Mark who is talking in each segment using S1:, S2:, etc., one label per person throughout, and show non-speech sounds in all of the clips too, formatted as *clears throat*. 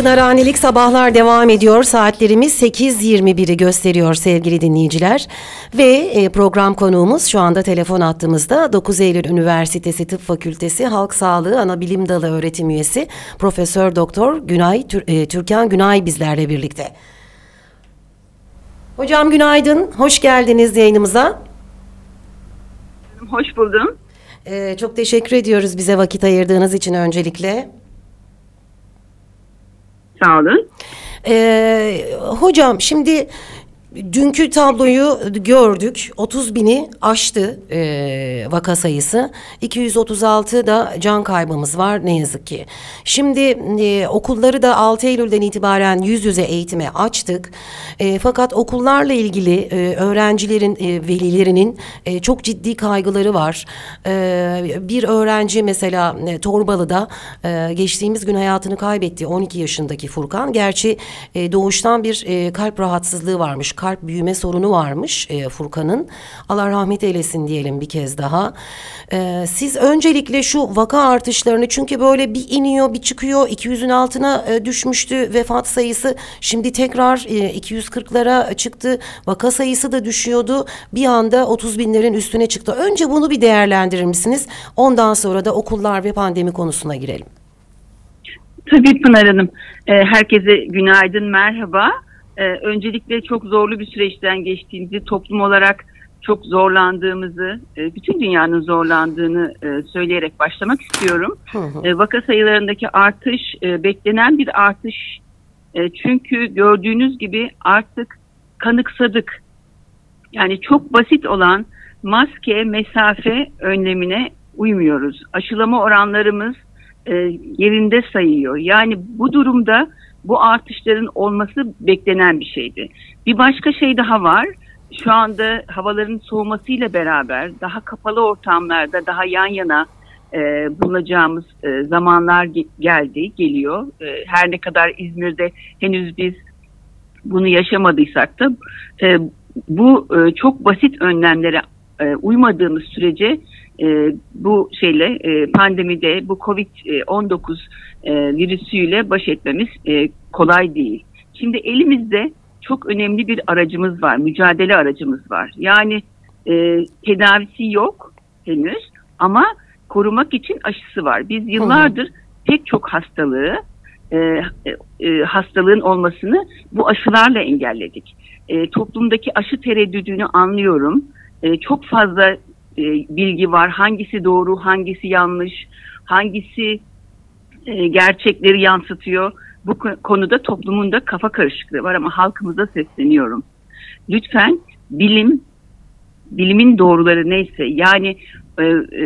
S1: Pınarhanelik sabahlar devam ediyor. Saatlerimiz 8.21'i gösteriyor sevgili dinleyiciler. Ve e, program konuğumuz şu anda telefon attığımızda 9 Eylül Üniversitesi Tıp Fakültesi Halk Sağlığı Anabilim Dalı öğretim üyesi Profesör Doktor Günay Tür, e, Türkan Günay bizlerle birlikte. Hocam günaydın. Hoş geldiniz yayınımıza.
S2: Hoş buldum.
S1: Ee, çok teşekkür ediyoruz bize vakit ayırdığınız için öncelikle.
S2: Sağ olun.
S1: Ee, hocam şimdi dünkü tabloyu gördük. 30 bini aştı e, vaka sayısı. 236 da can kaybımız var ne yazık ki. Şimdi e, okulları da 6 Eylül'den itibaren yüz yüze eğitime açtık. E, fakat okullarla ilgili e, öğrencilerin, e, velilerinin e, çok ciddi kaygıları var. E, bir öğrenci mesela e, Torbalı'da e, geçtiğimiz gün hayatını kaybetti 12 yaşındaki Furkan. Gerçi e, doğuştan bir e, kalp rahatsızlığı varmış kalp büyüme sorunu varmış e, Furkan'ın. Allah rahmet eylesin diyelim bir kez daha. E, siz öncelikle şu vaka artışlarını çünkü böyle bir iniyor bir çıkıyor 200'ün altına e, düşmüştü vefat sayısı. Şimdi tekrar e, 240'lara çıktı. Vaka sayısı da düşüyordu. Bir anda 30 binlerin üstüne çıktı. Önce bunu bir değerlendirir misiniz? Ondan sonra da okullar ve pandemi konusuna girelim.
S2: Tabii Pınar Hanım. Herkese günaydın, merhaba. Ee, öncelikle çok zorlu bir süreçten geçtiğimizi, toplum olarak çok zorlandığımızı, e, bütün dünyanın zorlandığını e, söyleyerek başlamak istiyorum. Hı hı. E, vaka sayılarındaki artış e, beklenen bir artış. E, çünkü gördüğünüz gibi artık kanıksadık. Yani çok basit olan maske, mesafe önlemine uymuyoruz. Aşılama oranlarımız e, yerinde sayıyor. Yani bu durumda bu artışların olması beklenen bir şeydi. Bir başka şey daha var. Şu anda havaların soğumasıyla beraber daha kapalı ortamlarda daha yan yana e, bulunacağımız e, zamanlar geldi, geliyor. E, her ne kadar İzmir'de henüz biz bunu yaşamadıysak da e, bu e, çok basit önlemlere e, uymadığımız sürece e, bu şeyle e, pandemide bu Covid-19 e, virüsüyle baş etmemiz e, kolay değil. Şimdi elimizde çok önemli bir aracımız var, mücadele aracımız var. Yani e, tedavisi yok henüz ama korumak için aşısı var. Biz yıllardır pek çok hastalığı, e, e, hastalığın olmasını bu aşılarla engelledik. E, toplumdaki aşı tereddüdünü anlıyorum. E, çok fazla e, bilgi var. Hangisi doğru, hangisi yanlış, hangisi e, gerçekleri yansıtıyor. Bu konuda toplumun da kafa karışıklığı var ama halkımıza sesleniyorum. Lütfen bilim, bilimin doğruları neyse yani e, e,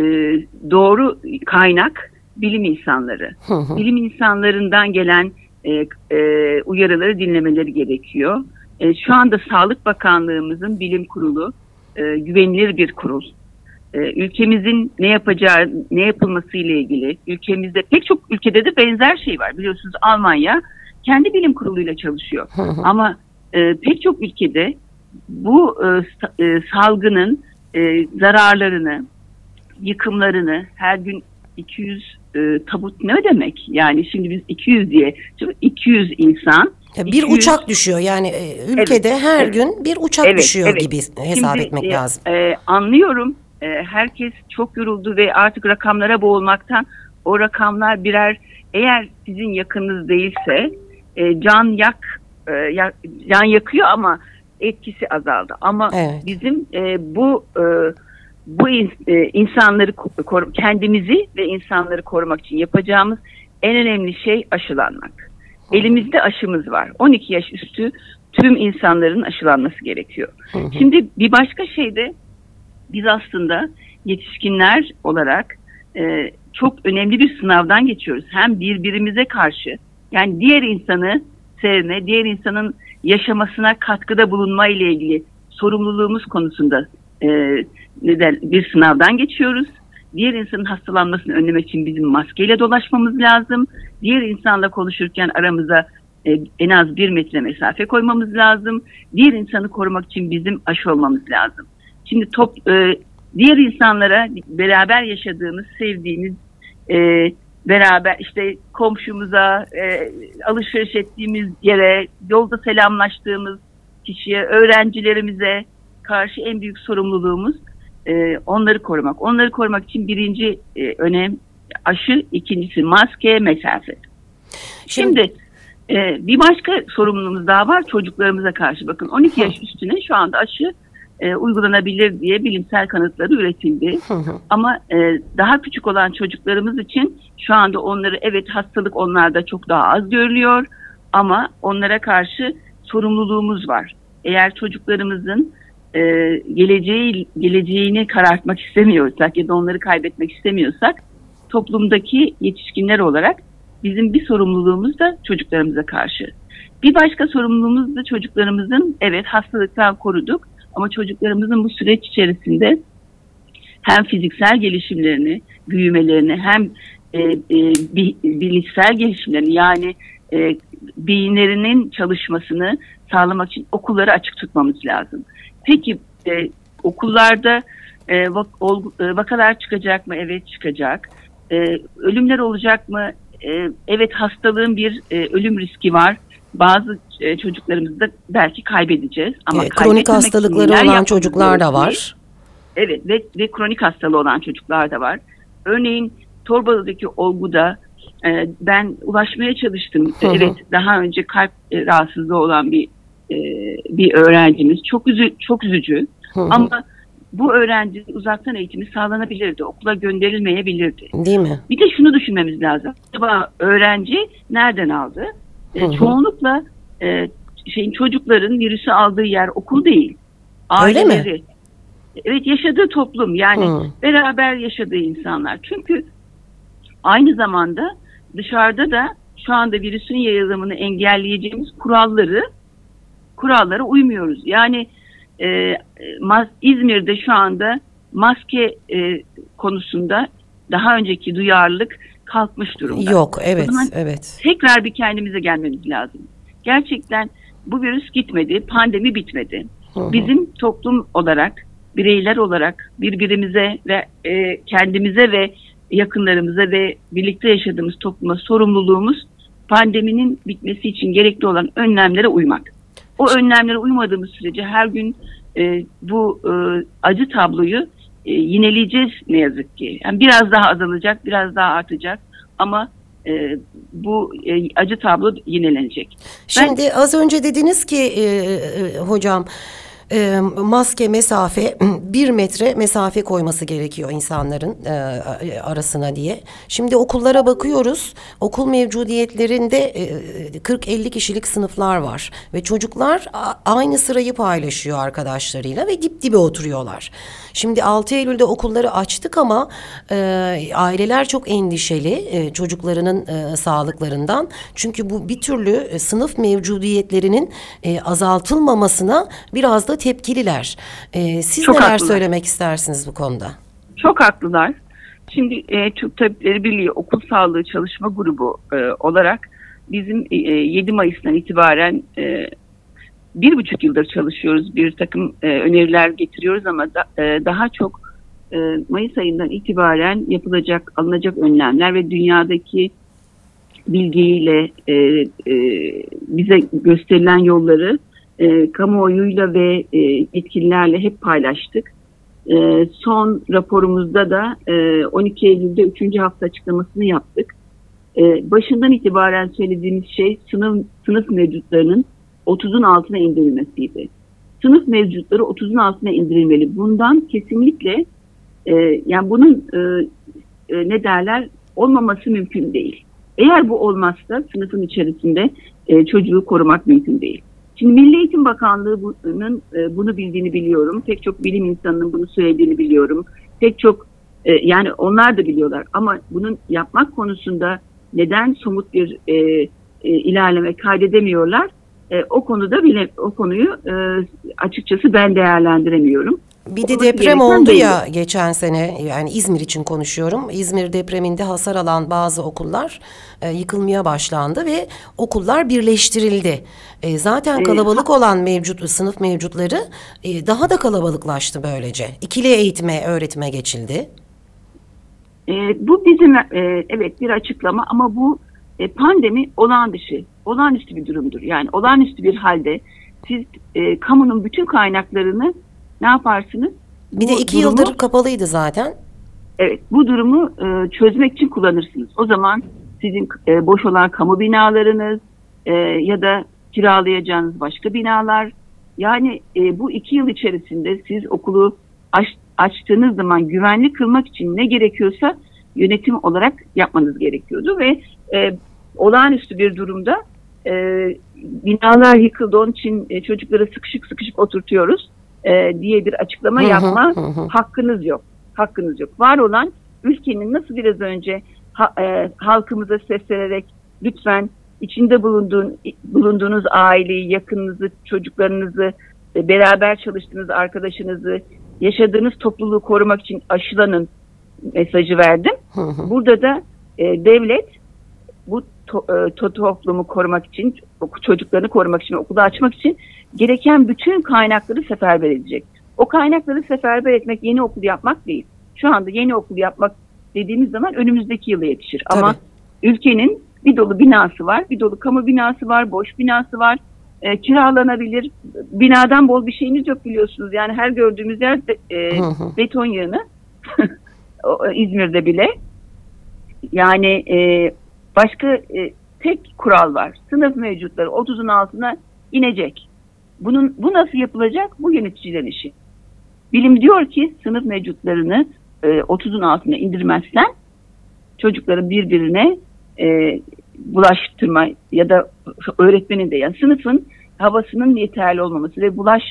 S2: doğru kaynak bilim insanları. bilim insanlarından gelen e, e, uyarıları dinlemeleri gerekiyor. E, şu anda Sağlık Bakanlığımızın bilim kurulu e, güvenilir bir kurul. E, ülkemizin ne yapacağı, ne yapılması ile ilgili ülkemizde pek çok ülkede de benzer şey var. Biliyorsunuz Almanya kendi bilim kuruluyla çalışıyor. Ama e, pek çok ülkede bu e, e, salgının e, zararlarını, yıkımlarını her gün 200 e, tabut ne demek? Yani şimdi biz 200 diye 200 insan
S1: bir 200, uçak düşüyor yani e, ülkede evet, her evet, gün bir uçak evet, düşüyor evet. gibi hesap Şimdi, etmek e, lazım.
S2: E, anlıyorum e, herkes çok yoruldu ve artık rakamlara boğulmaktan o rakamlar birer eğer sizin yakınınız değilse e, can yak e, can yakıyor ama etkisi azaldı. Ama evet. bizim e, bu e, bu in, e, insanları koru, kendimizi ve insanları korumak için yapacağımız en önemli şey aşılanmak. Elimizde aşımız var. 12 yaş üstü tüm insanların aşılanması gerekiyor. Şimdi bir başka şey de biz aslında yetişkinler olarak e, çok önemli bir sınavdan geçiyoruz. Hem birbirimize karşı yani diğer insanı sevme, diğer insanın yaşamasına katkıda bulunma ile ilgili sorumluluğumuz konusunda e, neden bir sınavdan geçiyoruz. Diğer insanın hastalanmasını önlemek için bizim maskeyle dolaşmamız lazım. Diğer insanla konuşurken aramıza e, en az bir metre mesafe koymamız lazım. Diğer insanı korumak için bizim aşı olmamız lazım. Şimdi top, e, diğer insanlara beraber yaşadığımız, sevdiğimiz, e, beraber işte komşumuza, e, alışveriş ettiğimiz yere, yolda selamlaştığımız kişiye, öğrencilerimize karşı en büyük sorumluluğumuz e, onları korumak. Onları korumak için birinci e, önem aşı, ikincisi maske, mesafe. Şimdi, Şimdi e, bir başka sorumluluğumuz daha var çocuklarımıza karşı. Bakın 12 yaş üstüne şu anda aşı e, uygulanabilir diye bilimsel kanıtları üretildi. Ama e, daha küçük olan çocuklarımız için şu anda onları evet hastalık onlarda çok daha az görülüyor ama onlara karşı sorumluluğumuz var. Eğer çocuklarımızın e, geleceği geleceğini karartmak istemiyorsak ya da onları kaybetmek istemiyorsak toplumdaki yetişkinler olarak bizim bir sorumluluğumuz da çocuklarımıza karşı. Bir başka sorumluluğumuz da çocuklarımızın evet hastalıktan koruduk ama çocuklarımızın bu süreç içerisinde hem fiziksel gelişimlerini, büyümelerini hem e, e, bilişsel gelişimlerini yani e, beyinlerinin çalışmasını sağlamak için okulları açık tutmamız lazım. Peki e, okullarda e, vak, ol, e, vakalar çıkacak mı? Evet çıkacak. E, ölümler olacak mı? E, evet hastalığın bir e, ölüm riski var bazı e, çocuklarımızı da belki kaybedeceğiz. Ama
S1: evet, kronik hastalıkları olan çocuklar da var.
S2: Evet ve, ve kronik hastalığı olan çocuklar da var. Örneğin Torbalı'daki olguda e, ben ulaşmaya çalıştım. Hı hı. Evet daha önce kalp e, rahatsızlığı olan bir e, bir öğrencimiz. Çok üzü, çok üzücü. Hı hı. Ama bu öğrencinin uzaktan eğitimi sağlanabilirdi. Okula gönderilmeyebilirdi.
S1: Değil mi?
S2: Bir de şunu düşünmemiz lazım. Acaba öğrenci nereden aldı? E, çoğunlukla e, şeyin çocukların virüsü aldığı yer okul değil. Aileleri. Öyle mi? Evet yaşadığı toplum yani Hı. beraber yaşadığı insanlar. Çünkü aynı zamanda dışarıda da şu anda virüsün yayılımını engelleyeceğimiz kuralları kurallara uymuyoruz. Yani e, mas, İzmir'de şu anda maske e, konusunda daha önceki duyarlılık kalkmış durumda.
S1: Yok evet evet.
S2: Tekrar bir kendimize gelmemiz lazım. Gerçekten bu virüs gitmedi, pandemi bitmedi. Hı hı. Bizim toplum olarak, bireyler olarak birbirimize ve e, kendimize ve yakınlarımıza ve birlikte yaşadığımız topluma sorumluluğumuz pandeminin bitmesi için gerekli olan önlemlere uymak. O önlemlere uymadığımız sürece her gün e, bu e, acı tabloyu e, yineleyeceğiz ne yazık ki. Yani biraz daha azalacak, biraz daha artacak ama e, bu e, acı tablo yinelenecek.
S1: Şimdi ben, az önce dediniz ki e, e, hocam e, maske mesafe *clears throat* bir metre mesafe koyması gerekiyor insanların e, arasına diye. Şimdi okullara bakıyoruz. Okul mevcudiyetlerinde e, 40-50 kişilik sınıflar var ve çocuklar aynı sırayı paylaşıyor arkadaşlarıyla ve dip dibe oturuyorlar. Şimdi 6 Eylül'de okulları açtık ama e, aileler çok endişeli e, çocuklarının e, sağlıklarından. Çünkü bu bir türlü e, sınıf mevcudiyetlerinin e, azaltılmamasına biraz da tepkililer. E, siz çok neler haklılar. söylemek istersiniz bu konuda?
S2: Çok haklılar. Şimdi e, Türk Tabipleri Birliği Okul Sağlığı Çalışma Grubu e, olarak bizim e, 7 Mayıs'tan itibaren e, bir buçuk yıldır çalışıyoruz. Bir takım e, öneriler getiriyoruz ama da, e, daha çok e, Mayıs ayından itibaren yapılacak, alınacak önlemler ve dünyadaki bilgiyle e, e, bize gösterilen yolları e, kamuoyuyla ve e, yetkililerle hep paylaştık. E, son raporumuzda da e, 12 Eylül'de 3. hafta açıklamasını yaptık. E, başından itibaren söylediğimiz şey sınıf, sınıf mevcutlarının 30'un altına indirilmesiydi. Sınıf mevcutları 30'un altına indirilmeli. Bundan kesinlikle e, yani bunun e, e, ne derler olmaması mümkün değil. Eğer bu olmazsa sınıfın içerisinde e, çocuğu korumak mümkün değil. Şimdi Milli Eğitim Bakanlığı'nın e, bunu bildiğini biliyorum. Pek çok bilim insanının bunu söylediğini biliyorum. Pek çok e, yani onlar da biliyorlar ama bunun yapmak konusunda neden somut bir e, e, ilerleme kaydedemiyorlar? E, o konuda bile o konuyu e, açıkçası ben değerlendiremiyorum.
S1: Bir de deprem oldu ya geçen sene yani İzmir için konuşuyorum. İzmir depreminde hasar alan bazı okullar e, yıkılmaya başlandı ve okullar birleştirildi. E, zaten kalabalık olan mevcut sınıf mevcutları e, daha da kalabalıklaştı böylece. İkili eğitime, öğretime geçildi.
S2: E, bu bizim e, evet bir açıklama ama bu e, pandemi olağan dışı, olağanüstü bir durumdur. Yani olağanüstü bir halde siz e, kamunun bütün kaynaklarını ne yaparsınız?
S1: Bir de
S2: Bu
S1: iki
S2: durumu-
S1: yıldır kapalıydı zaten.
S2: Evet, bu durumu e, çözmek için kullanırsınız. O zaman sizin e, boş olan kamu binalarınız e, ya da kiralayacağınız başka binalar. Yani e, bu iki yıl içerisinde siz okulu aç- açtığınız zaman güvenli kılmak için ne gerekiyorsa yönetim olarak yapmanız gerekiyordu ve e, olağanüstü bir durumda e, binalar yıkıldı onun için e, çocukları sıkışık sıkışık oturtuyoruz e, diye bir açıklama
S1: Hı hı,
S2: yapma
S1: hı
S2: hakkınız yok. Hakkınız yok. Var olan ülkenin nasıl biraz önce ha- e, halkımıza seslenerek lütfen içinde bulunduğun, bulunduğunuz aileyi, yakınınızı, çocuklarınızı, e, beraber çalıştığınız arkadaşınızı, yaşadığınız topluluğu korumak için aşılanın mesajı verdim.
S1: Hı hı.
S2: Burada da e, devlet bu to- e, to- toplumu korumak için, çocuklarını korumak için, okulu açmak için gereken bütün kaynakları seferber edecek. O kaynakları seferber etmek yeni okul yapmak değil. Şu anda yeni okul yapmak dediğimiz zaman önümüzdeki yıla yetişir. Ama
S1: Tabii.
S2: ülkenin bir dolu binası var, bir dolu kamu binası var, boş binası var. E, kiralanabilir. Binadan bol bir şeyiniz yok biliyorsunuz. Yani her gördüğümüz yer e,
S1: Hı hı.
S2: beton yığını. *laughs* O, İzmir'de bile. Yani e, başka e, tek kural var. Sınıf mevcutları 30'un altına inecek. Bunun bu nasıl yapılacak? Bu yöneticilerin işi. Bilim diyor ki sınıf mevcutlarını e, 30'un altına indirmezsen çocukların birbirine e, bulaştırma ya da öğretmenin de yani sınıfın havasının yeterli olmaması ve bulaş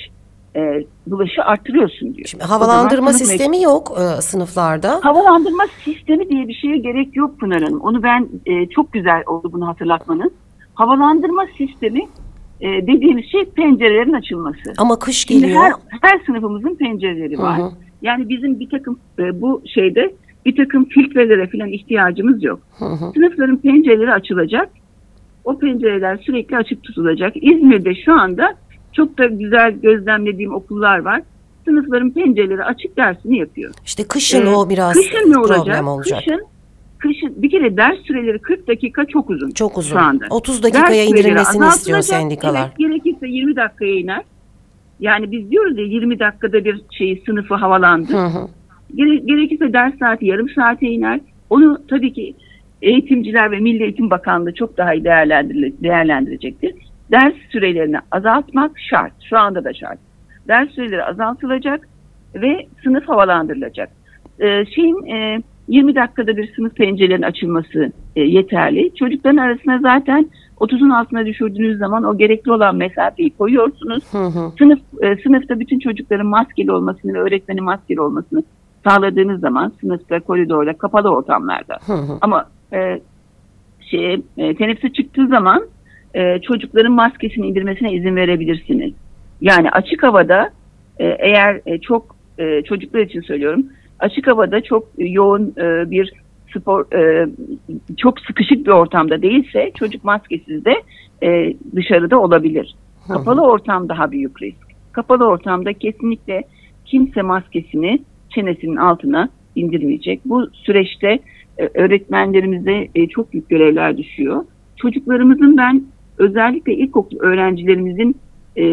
S2: e, bulaşı artırıyorsun diyor.
S1: Şimdi havalandırma sistemi yok e, sınıflarda.
S2: Havalandırma sistemi diye bir şeye gerek yok Pınar Hanım. Onu ben e, çok güzel oldu bunu hatırlatmanız. Havalandırma sistemi e, dediğimiz şey pencerelerin açılması.
S1: Ama kış
S2: Şimdi
S1: geliyor.
S2: her, her sınıfımızın pencereleri var.
S1: Hı hı.
S2: Yani bizim bir takım e, bu şeyde bir takım filtrelere falan ihtiyacımız yok.
S1: Hı hı.
S2: Sınıfların pencereleri açılacak. O pencereler sürekli açık tutulacak. İzmir'de şu anda çok da güzel gözlemlediğim okullar var. Sınıfların pencereleri açık dersini yapıyor.
S1: İşte kışın
S2: Ee,
S1: o biraz
S2: kışın ne olacak?
S1: problem olacak.
S2: Kışın, kışın bir kere ders süreleri 40 dakika çok uzun.
S1: Çok uzun.
S2: Şu anda.
S1: 30
S2: Ders
S1: dakikaya
S2: süreleri
S1: indirilmesini istiyor
S2: azaltılacak.
S1: sendikalar.
S2: Evet, gerekirse 20 dakikaya iner. Yani biz diyoruz ya 20 dakikada bir şeyi sınıfı havalandı.
S1: Hı hı.
S2: Gere- gerekirse ders saati yarım saate iner. Onu tabii ki eğitimciler ve Milli Eğitim Bakanlığı çok daha iyi değerlendir- değerlendirecektir. Ders sürelerini azaltmak şart. Şu anda da şart. Ders süreleri azaltılacak ve sınıf havalandırılacak. Ee, şeyin e, 20 dakikada bir sınıf pencerelerinin açılması e, yeterli. Çocukların arasına zaten 30'un altına düşürdüğünüz zaman o gerekli olan mesafeyi koyuyorsunuz.
S1: Hı hı.
S2: Sınıf e, sınıfta bütün çocukların maskeli olmasını ve öğretmenin maskeli olmasını sağladığınız zaman sınıfta, koridorda, kapalı ortamlarda.
S1: Hı hı.
S2: Ama e, şeye, e, teneffüse çıktığı zaman e, çocukların maskesini indirmesine izin verebilirsiniz. Yani açık havada e, eğer e, çok e, çocuklar için söylüyorum açık havada çok yoğun e, bir spor e, çok sıkışık bir ortamda değilse çocuk maskesiz de e, dışarıda olabilir. Kapalı ortam daha büyük risk. Kapalı ortamda kesinlikle kimse maskesini çenesinin altına indirmeyecek. Bu süreçte e, öğretmenlerimize e, çok büyük görevler düşüyor. Çocuklarımızın ben özellikle ilkokul öğrencilerimizin e,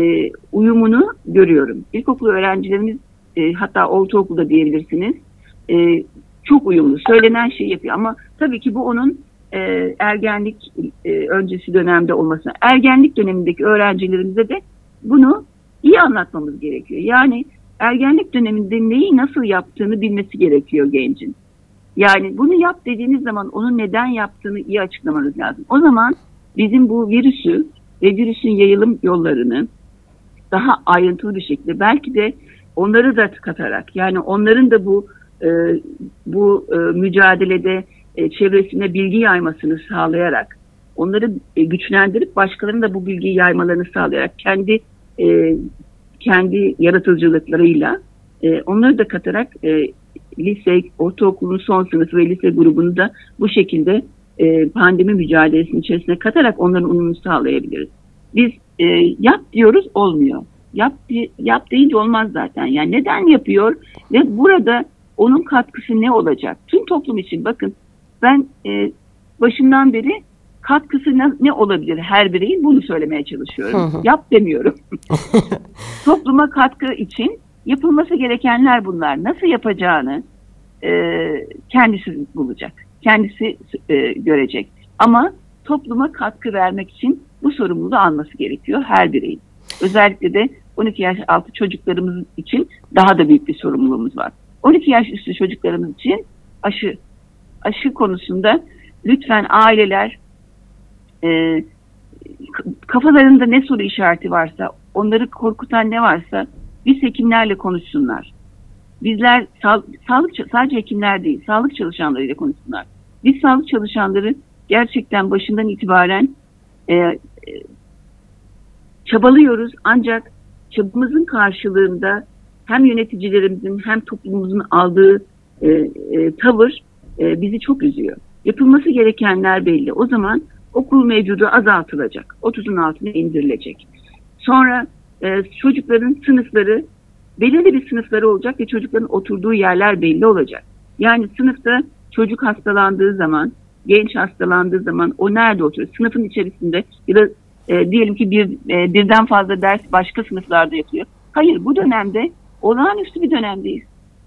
S2: uyumunu görüyorum. İlkokul öğrencilerimiz e, hatta ortaokulda diyebilirsiniz e, çok uyumlu. Söylenen şeyi yapıyor ama tabii ki bu onun e, ergenlik e, öncesi dönemde olmasına, ergenlik dönemindeki öğrencilerimize de bunu iyi anlatmamız gerekiyor. Yani ergenlik döneminde neyi nasıl yaptığını bilmesi gerekiyor gencin. Yani bunu yap dediğiniz zaman onun neden yaptığını iyi açıklamanız lazım. O zaman bizim bu virüsü ve virüsün yayılım yollarını daha ayrıntılı bir şekilde belki de onları da katarak yani onların da bu e, bu e, mücadelede e, çevresine bilgi yaymasını sağlayarak onları e, güçlendirip başkalarının da bu bilgiyi yaymalarını sağlayarak kendi e, kendi yaratıcılıklarıyla e, onları da katarak e, lise, ortaokulun son sınıfı ve lise grubunu da bu şekilde e, pandemi mücadelesinin içerisine katarak onların uyumunu sağlayabiliriz. Biz e, yap diyoruz olmuyor. Yap, yap deyince olmaz zaten. Yani neden yapıyor ve burada onun katkısı ne olacak? Tüm toplum için bakın ben e, başından beri katkısı ne, ne olabilir her bireyin bunu söylemeye çalışıyorum.
S1: Hı hı.
S2: Yap demiyorum. *laughs* Topluma katkı için yapılması gerekenler bunlar. Nasıl yapacağını e, kendisi bulacak. Kendisi e, görecek. Ama topluma katkı vermek için bu sorumluluğu alması gerekiyor her bireyin. Özellikle de 12 yaş altı çocuklarımız için daha da büyük bir sorumluluğumuz var. 12 yaş üstü çocuklarımız için aşı aşı konusunda lütfen aileler e, kafalarında ne soru işareti varsa, onları korkutan ne varsa biz hekimlerle konuşsunlar. Bizler sağ, sağlık sadece hekimler değil, sağlık çalışanlarıyla konuşsunlar. Biz sağlık çalışanları gerçekten başından itibaren e, çabalıyoruz ancak çabamızın karşılığında hem yöneticilerimizin hem toplumumuzun aldığı e, e, tavır e, bizi çok üzüyor. Yapılması gerekenler belli. O zaman okul mevcudu azaltılacak. 30'un altına indirilecek. Sonra e, çocukların sınıfları belirli bir sınıfları olacak ve çocukların oturduğu yerler belli olacak. Yani sınıfta çocuk hastalandığı zaman, genç hastalandığı zaman o nerede oturuyor? Sınıfın içerisinde ya da e, diyelim ki bir e, birden fazla ders başka sınıflarda yapıyor. Hayır bu dönemde olağanüstü bir dönemdeyiz.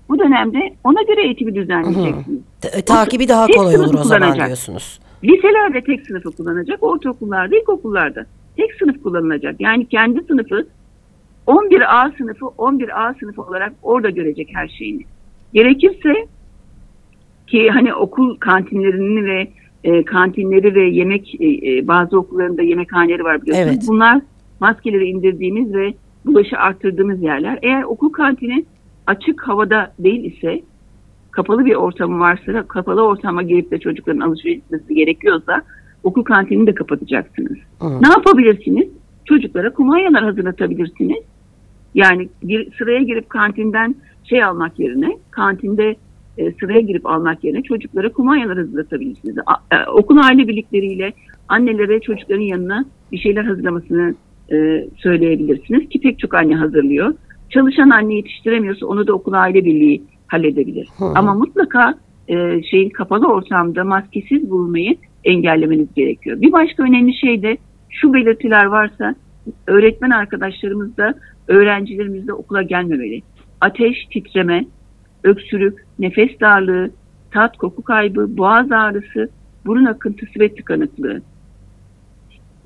S2: Bu dönemde ona göre eğitimi düzenleyeceksiniz.
S1: Ta- takibi daha kolay olur o zaman diyorsunuz.
S2: Liselerde tek sınıfı kullanacak, ortaokullarda, ilkokullarda tek sınıf kullanılacak. Yani kendi sınıfı 11A sınıfı 11A sınıfı olarak orada görecek her şeyini. Gerekirse ki hani okul kantinlerini ve e, kantinleri ve yemek e, e, bazı okullarında yemekhaneleri var biliyorsunuz.
S1: Evet.
S2: Bunlar maskeleri indirdiğimiz ve bulaşı arttırdığımız yerler. Eğer okul kantini açık havada değil ise kapalı bir ortamı varsa kapalı ortama girip de çocukların alışveriş etmesi gerekiyorsa okul kantinini de kapatacaksınız.
S1: Hı.
S2: Ne yapabilirsiniz? Çocuklara kumanyalar hazırlatabilirsiniz. Yani gir- sıraya girip kantinden şey almak yerine, kantinde e, sıraya girip almak yerine çocuklara kumanyalar hazırlatabilirsiniz. A- e, okul aile birlikleriyle annelere çocukların yanına bir şeyler hazırlamasını e, söyleyebilirsiniz ki pek çok anne hazırlıyor. Çalışan anne yetiştiremiyorsa onu da okul aile birliği halledebilir.
S1: Hı.
S2: Ama mutlaka e, şeyin kapalı ortamda maskesiz bulmayı engellemeniz gerekiyor. Bir başka önemli şey de şu belirtiler varsa öğretmen arkadaşlarımız da öğrencilerimiz de okula gelmemeli. Ateş, titreme, öksürük, nefes darlığı, tat, koku kaybı, boğaz ağrısı, burun akıntısı ve tıkanıklığı.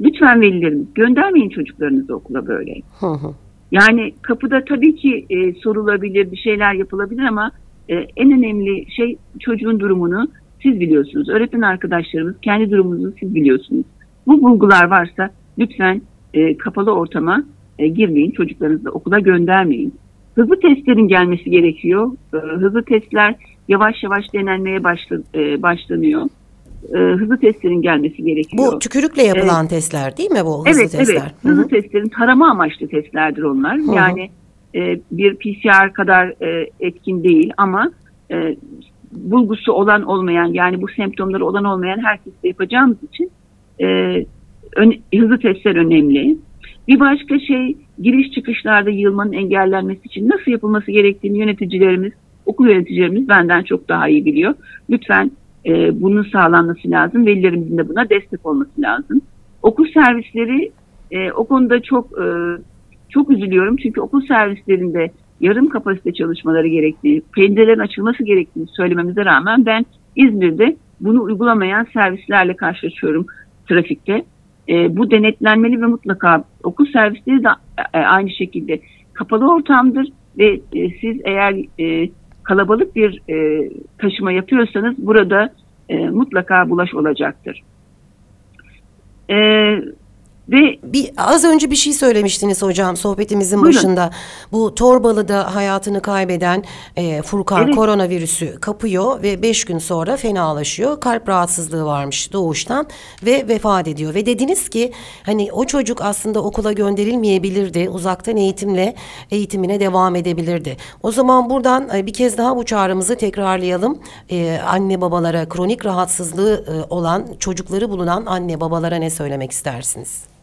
S2: Lütfen velilerimiz göndermeyin çocuklarınızı okula böyle.
S1: Hı hı.
S2: Yani kapıda tabii ki e, sorulabilir, bir şeyler yapılabilir ama e, en önemli şey çocuğun durumunu siz biliyorsunuz. Öğretmen arkadaşlarımız kendi durumunuzu siz biliyorsunuz. Bu bulgular varsa lütfen e, kapalı ortama e, girmeyin, çocuklarınızı okula göndermeyin. Hızlı testlerin gelmesi gerekiyor. E, hızlı testler yavaş yavaş denenmeye başla, e, başlanıyor. E, hızlı testlerin gelmesi gerekiyor.
S1: Bu tükürükle yapılan testler değil mi bu hızlı
S2: Evet,
S1: testler?
S2: evet.
S1: Hı hı.
S2: Hızlı testlerin tarama amaçlı testlerdir onlar.
S1: hı.
S2: Yani e, bir PCR kadar e, etkin değil ama e, bulgusu olan olmayan yani bu semptomları olan olmayan herkeste yapacağımız için e, ön- hızlı testler önemli. Bir başka şey giriş çıkışlarda yığılmanın engellenmesi için nasıl yapılması gerektiğini yöneticilerimiz, okul yöneticilerimiz benden çok daha iyi biliyor. Lütfen e, bunun sağlanması lazım. Velilerimizin de buna destek olması lazım. Okul servisleri e, o konuda çok e, çok üzülüyorum çünkü okul servislerinde yarım kapasite çalışmaları gerektiği, pencerelerin açılması gerektiğini söylememize rağmen ben İzmir'de bunu uygulamayan servislerle karşılaşıyorum trafikte. E, bu denetlenmeli ve mutlaka okul servisleri de e, aynı şekilde kapalı ortamdır ve e, siz eğer e, kalabalık bir e, taşıma yapıyorsanız burada e, mutlaka bulaş olacaktır. E,
S1: Bir az önce bir şey söylemiştiniz hocam sohbetimizin
S2: Buyurun.
S1: başında. Bu Torbalı'da hayatını kaybeden e, Furkan
S2: Evet.
S1: koronavirüsü kapıyor ve beş gün sonra fenalaşıyor. Kalp rahatsızlığı varmış doğuştan ve vefat ediyor. Ve dediniz ki hani o çocuk aslında okula gönderilmeyebilirdi. Uzaktan eğitimle eğitimine devam edebilirdi. O zaman buradan e, bir kez daha bu çağrımızı tekrarlayalım. E, anne babalara kronik rahatsızlığı e, olan çocukları bulunan anne babalara ne söylemek istersiniz?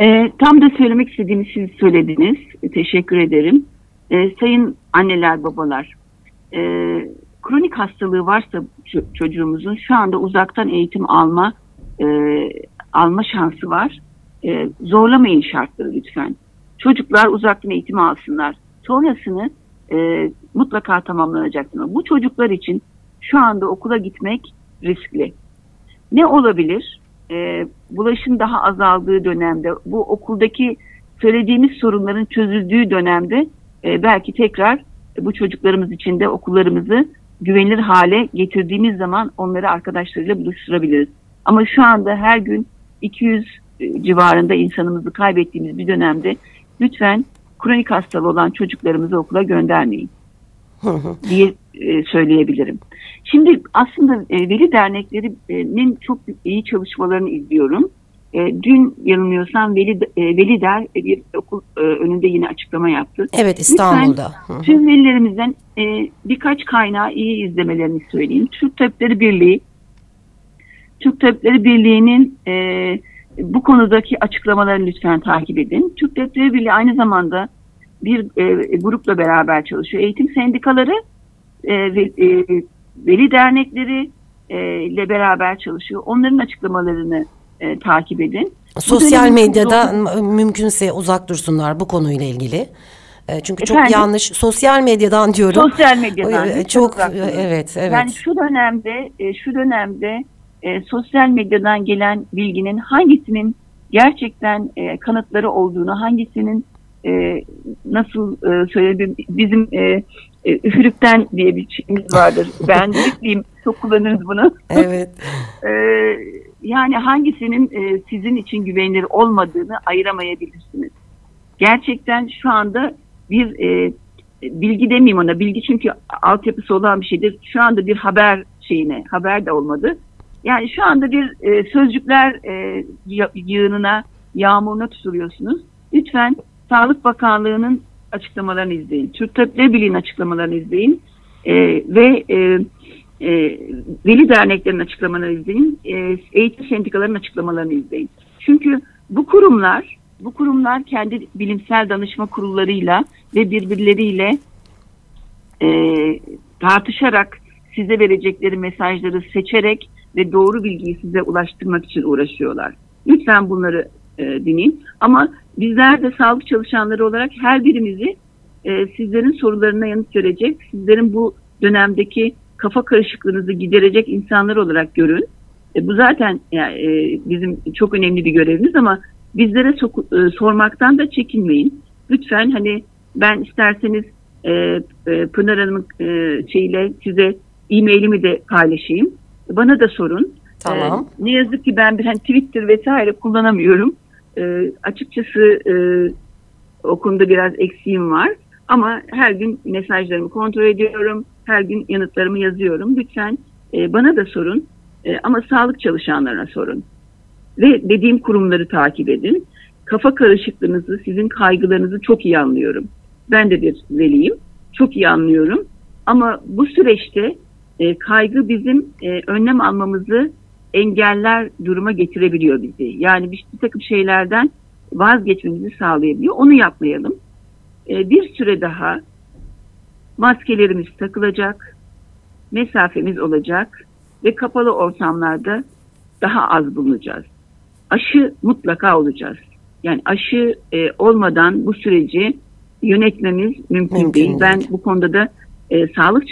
S2: E, tam da söylemek istediğimi siz söylediniz. Teşekkür ederim. E, sayın anneler, babalar, e, kronik hastalığı varsa çocuğumuzun şu anda uzaktan eğitim alma e, alma şansı var. E, zorlamayın şartları lütfen. Çocuklar uzaktan eğitim alsınlar. Sonrasını e, mutlaka tamamlanacaktır. Bu çocuklar için şu anda okula gitmek riskli. Ne olabilir? E, bulaşın daha azaldığı dönemde, bu okuldaki söylediğimiz sorunların çözüldüğü dönemde e, belki tekrar bu çocuklarımız için de okullarımızı güvenilir hale getirdiğimiz zaman onları arkadaşlarıyla buluşturabiliriz. Ama şu anda her gün 200 e, civarında insanımızı kaybettiğimiz bir dönemde lütfen kronik hastalığı olan çocuklarımızı okula göndermeyin diye e, söyleyebilirim. Şimdi aslında e, veli derneklerinin çok iyi çalışmalarını izliyorum. Dün yanılmıyorsam Veli, Veli Der bir okul önünde yine açıklama yaptı.
S1: Evet İstanbul'da.
S2: Lütfen tüm velilerimizden birkaç kaynağı iyi izlemelerini söyleyeyim. Türk Tabipleri Birliği Türk Tabipleri Birliği'nin e, bu konudaki açıklamalarını lütfen takip edin. Türk Tabipleri Birliği aynı zamanda bir e, grupla beraber çalışıyor. Eğitim sendikaları e, e, veli dernekleri e, ile beraber çalışıyor. Onların açıklamalarını e, takip edin.
S1: Sosyal medyada zor... mümkünse uzak dursunlar bu konuyla ilgili. Çünkü Efendim? çok yanlış sosyal medyadan diyorum.
S2: Sosyal *laughs* medyadan.
S1: Çok, çok evet evet.
S2: Yani şu dönemde şu dönemde e, sosyal medyadan gelen bilginin hangisinin gerçekten e, kanıtları olduğunu, hangisinin e, nasıl e, söyleyebilirim, bizim e, e, üfürükten diye bir şeyimiz vardır. *laughs* Ben diyeyim, çok kullanırız bunu.
S1: Evet. *laughs*
S2: e, yani hangisinin e, sizin için güvenilir olmadığını ayıramayabilirsiniz. Gerçekten şu anda bir e, bilgi demeyeyim ona, bilgi çünkü altyapısı olan bir şeydir. Şu anda bir haber şeyine, haber de olmadı yani şu anda bir e, sözcükler e, yığınına, yağmuruna tutuluyorsunuz. Lütfen Sağlık Bakanlığı'nın açıklamalarını izleyin. Türk Tabipleri Birliği'nin açıklamalarını izleyin. E, ve e, e, veli derneklerin açıklamalarını izleyin. E, eğitim sendikalarının açıklamalarını izleyin. Çünkü bu kurumlar bu kurumlar kendi bilimsel danışma kurullarıyla ve birbirleriyle e, tartışarak size verecekleri mesajları seçerek ve doğru bilgiyi size ulaştırmak için uğraşıyorlar. Lütfen bunları e, dinleyin. Ama bizler de sağlık çalışanları olarak her birimizi e, sizlerin sorularına yanıt verecek, sizlerin bu dönemdeki kafa karışıklığınızı giderecek insanlar olarak görün. E, bu zaten yani, e, bizim çok önemli bir görevimiz ama bizlere sok, e, sormaktan da çekinmeyin. Lütfen hani ben isterseniz e, e, Pınar Hanım'ın e, şeyiyle size e-mailimi de paylaşayım. Bana da sorun.
S1: Tamam.
S2: Ee, ne yazık ki ben bir hani Twitter vesaire kullanamıyorum. Ee, açıkçası e, o konuda biraz eksiğim var. Ama her gün mesajlarımı kontrol ediyorum. Her gün yanıtlarımı yazıyorum. Lütfen e, bana da sorun. E, ama sağlık çalışanlarına sorun. Ve dediğim kurumları takip edin. Kafa karışıklığınızı, sizin kaygılarınızı çok iyi anlıyorum. Ben de bir veliyim. Çok iyi anlıyorum. Ama bu süreçte e, kaygı bizim e, önlem almamızı engeller duruma getirebiliyor bizi. Yani bir, bir takım şeylerden vazgeçmemizi sağlayabiliyor. Onu yapmayalım. E, bir süre daha maskelerimiz takılacak, mesafemiz olacak ve kapalı ortamlarda daha az bulunacağız. Aşı mutlaka olacağız. Yani aşı e, olmadan bu süreci yönetmemiz mümkün, mümkün değil. değil. Ben bu konuda da e, sağlık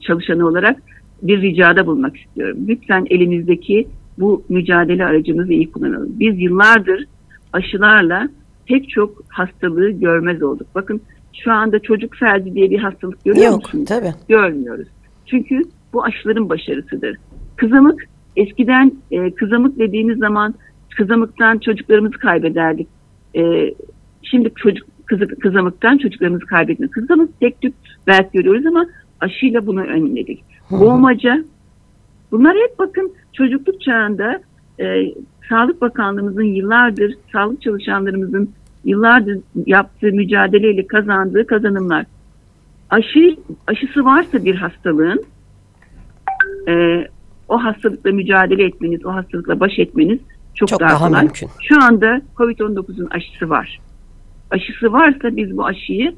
S2: çalışanı olarak bir ricada bulmak istiyorum. Lütfen elimizdeki bu mücadele aracımızı iyi kullanalım. Biz yıllardır aşılarla pek çok hastalığı görmez olduk. Bakın şu anda çocuk felci diye bir hastalık görüyor
S1: Yok,
S2: musunuz?
S1: Tabii.
S2: Görmüyoruz. Çünkü bu aşıların başarısıdır. Kızamık eskiden e, kızamık dediğimiz zaman kızamıktan çocuklarımızı kaybederdik. E, şimdi çocuk kızı, kızamıktan çocuklarımızı kaybetmek. Kızamık tek tük belki görüyoruz ama aşıyla bunu önledik. Boğmaca. Bunlar hep bakın çocukluk çağında e, Sağlık Bakanlığımızın yıllardır, sağlık çalışanlarımızın yıllardır yaptığı mücadeleyle kazandığı kazanımlar. Aşı, aşısı varsa bir hastalığın e, o hastalıkla mücadele etmeniz, o hastalıkla baş etmeniz çok, çok daha, daha kolay. Mümkün. Şu anda COVID-19'un aşısı var. Aşısı varsa biz bu aşıyı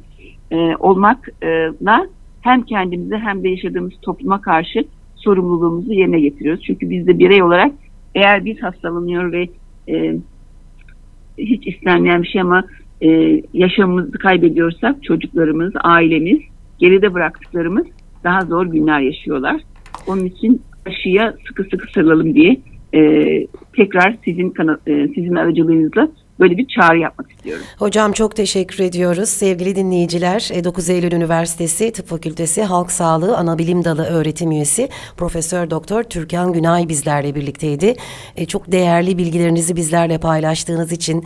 S2: e, olmakla hem kendimize hem de yaşadığımız topluma karşı sorumluluğumuzu yerine getiriyoruz. Çünkü biz de birey olarak eğer biz hastalanıyor ve e, hiç istenmeyen bir şey ama e, yaşamımızı kaybediyorsak çocuklarımız, ailemiz, geride bıraktıklarımız daha zor günler yaşıyorlar. Onun için aşıya sıkı sıkı sarılalım diye e, tekrar sizin e, sizin aracılığınızla böyle bir çağrı yapmak istiyorum.
S1: Hocam çok teşekkür ediyoruz. Sevgili dinleyiciler, 9 Eylül Üniversitesi Tıp Fakültesi Halk Sağlığı Anabilim Dalı öğretim üyesi Profesör Doktor Türkan Günay bizlerle birlikteydi. E, çok değerli bilgilerinizi bizlerle paylaştığınız için,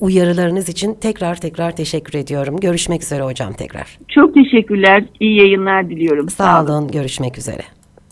S1: uyarılarınız için tekrar tekrar teşekkür ediyorum. Görüşmek üzere hocam tekrar.
S2: Çok teşekkürler. İyi yayınlar diliyorum.
S1: Sağ olun. Görüşmek üzere.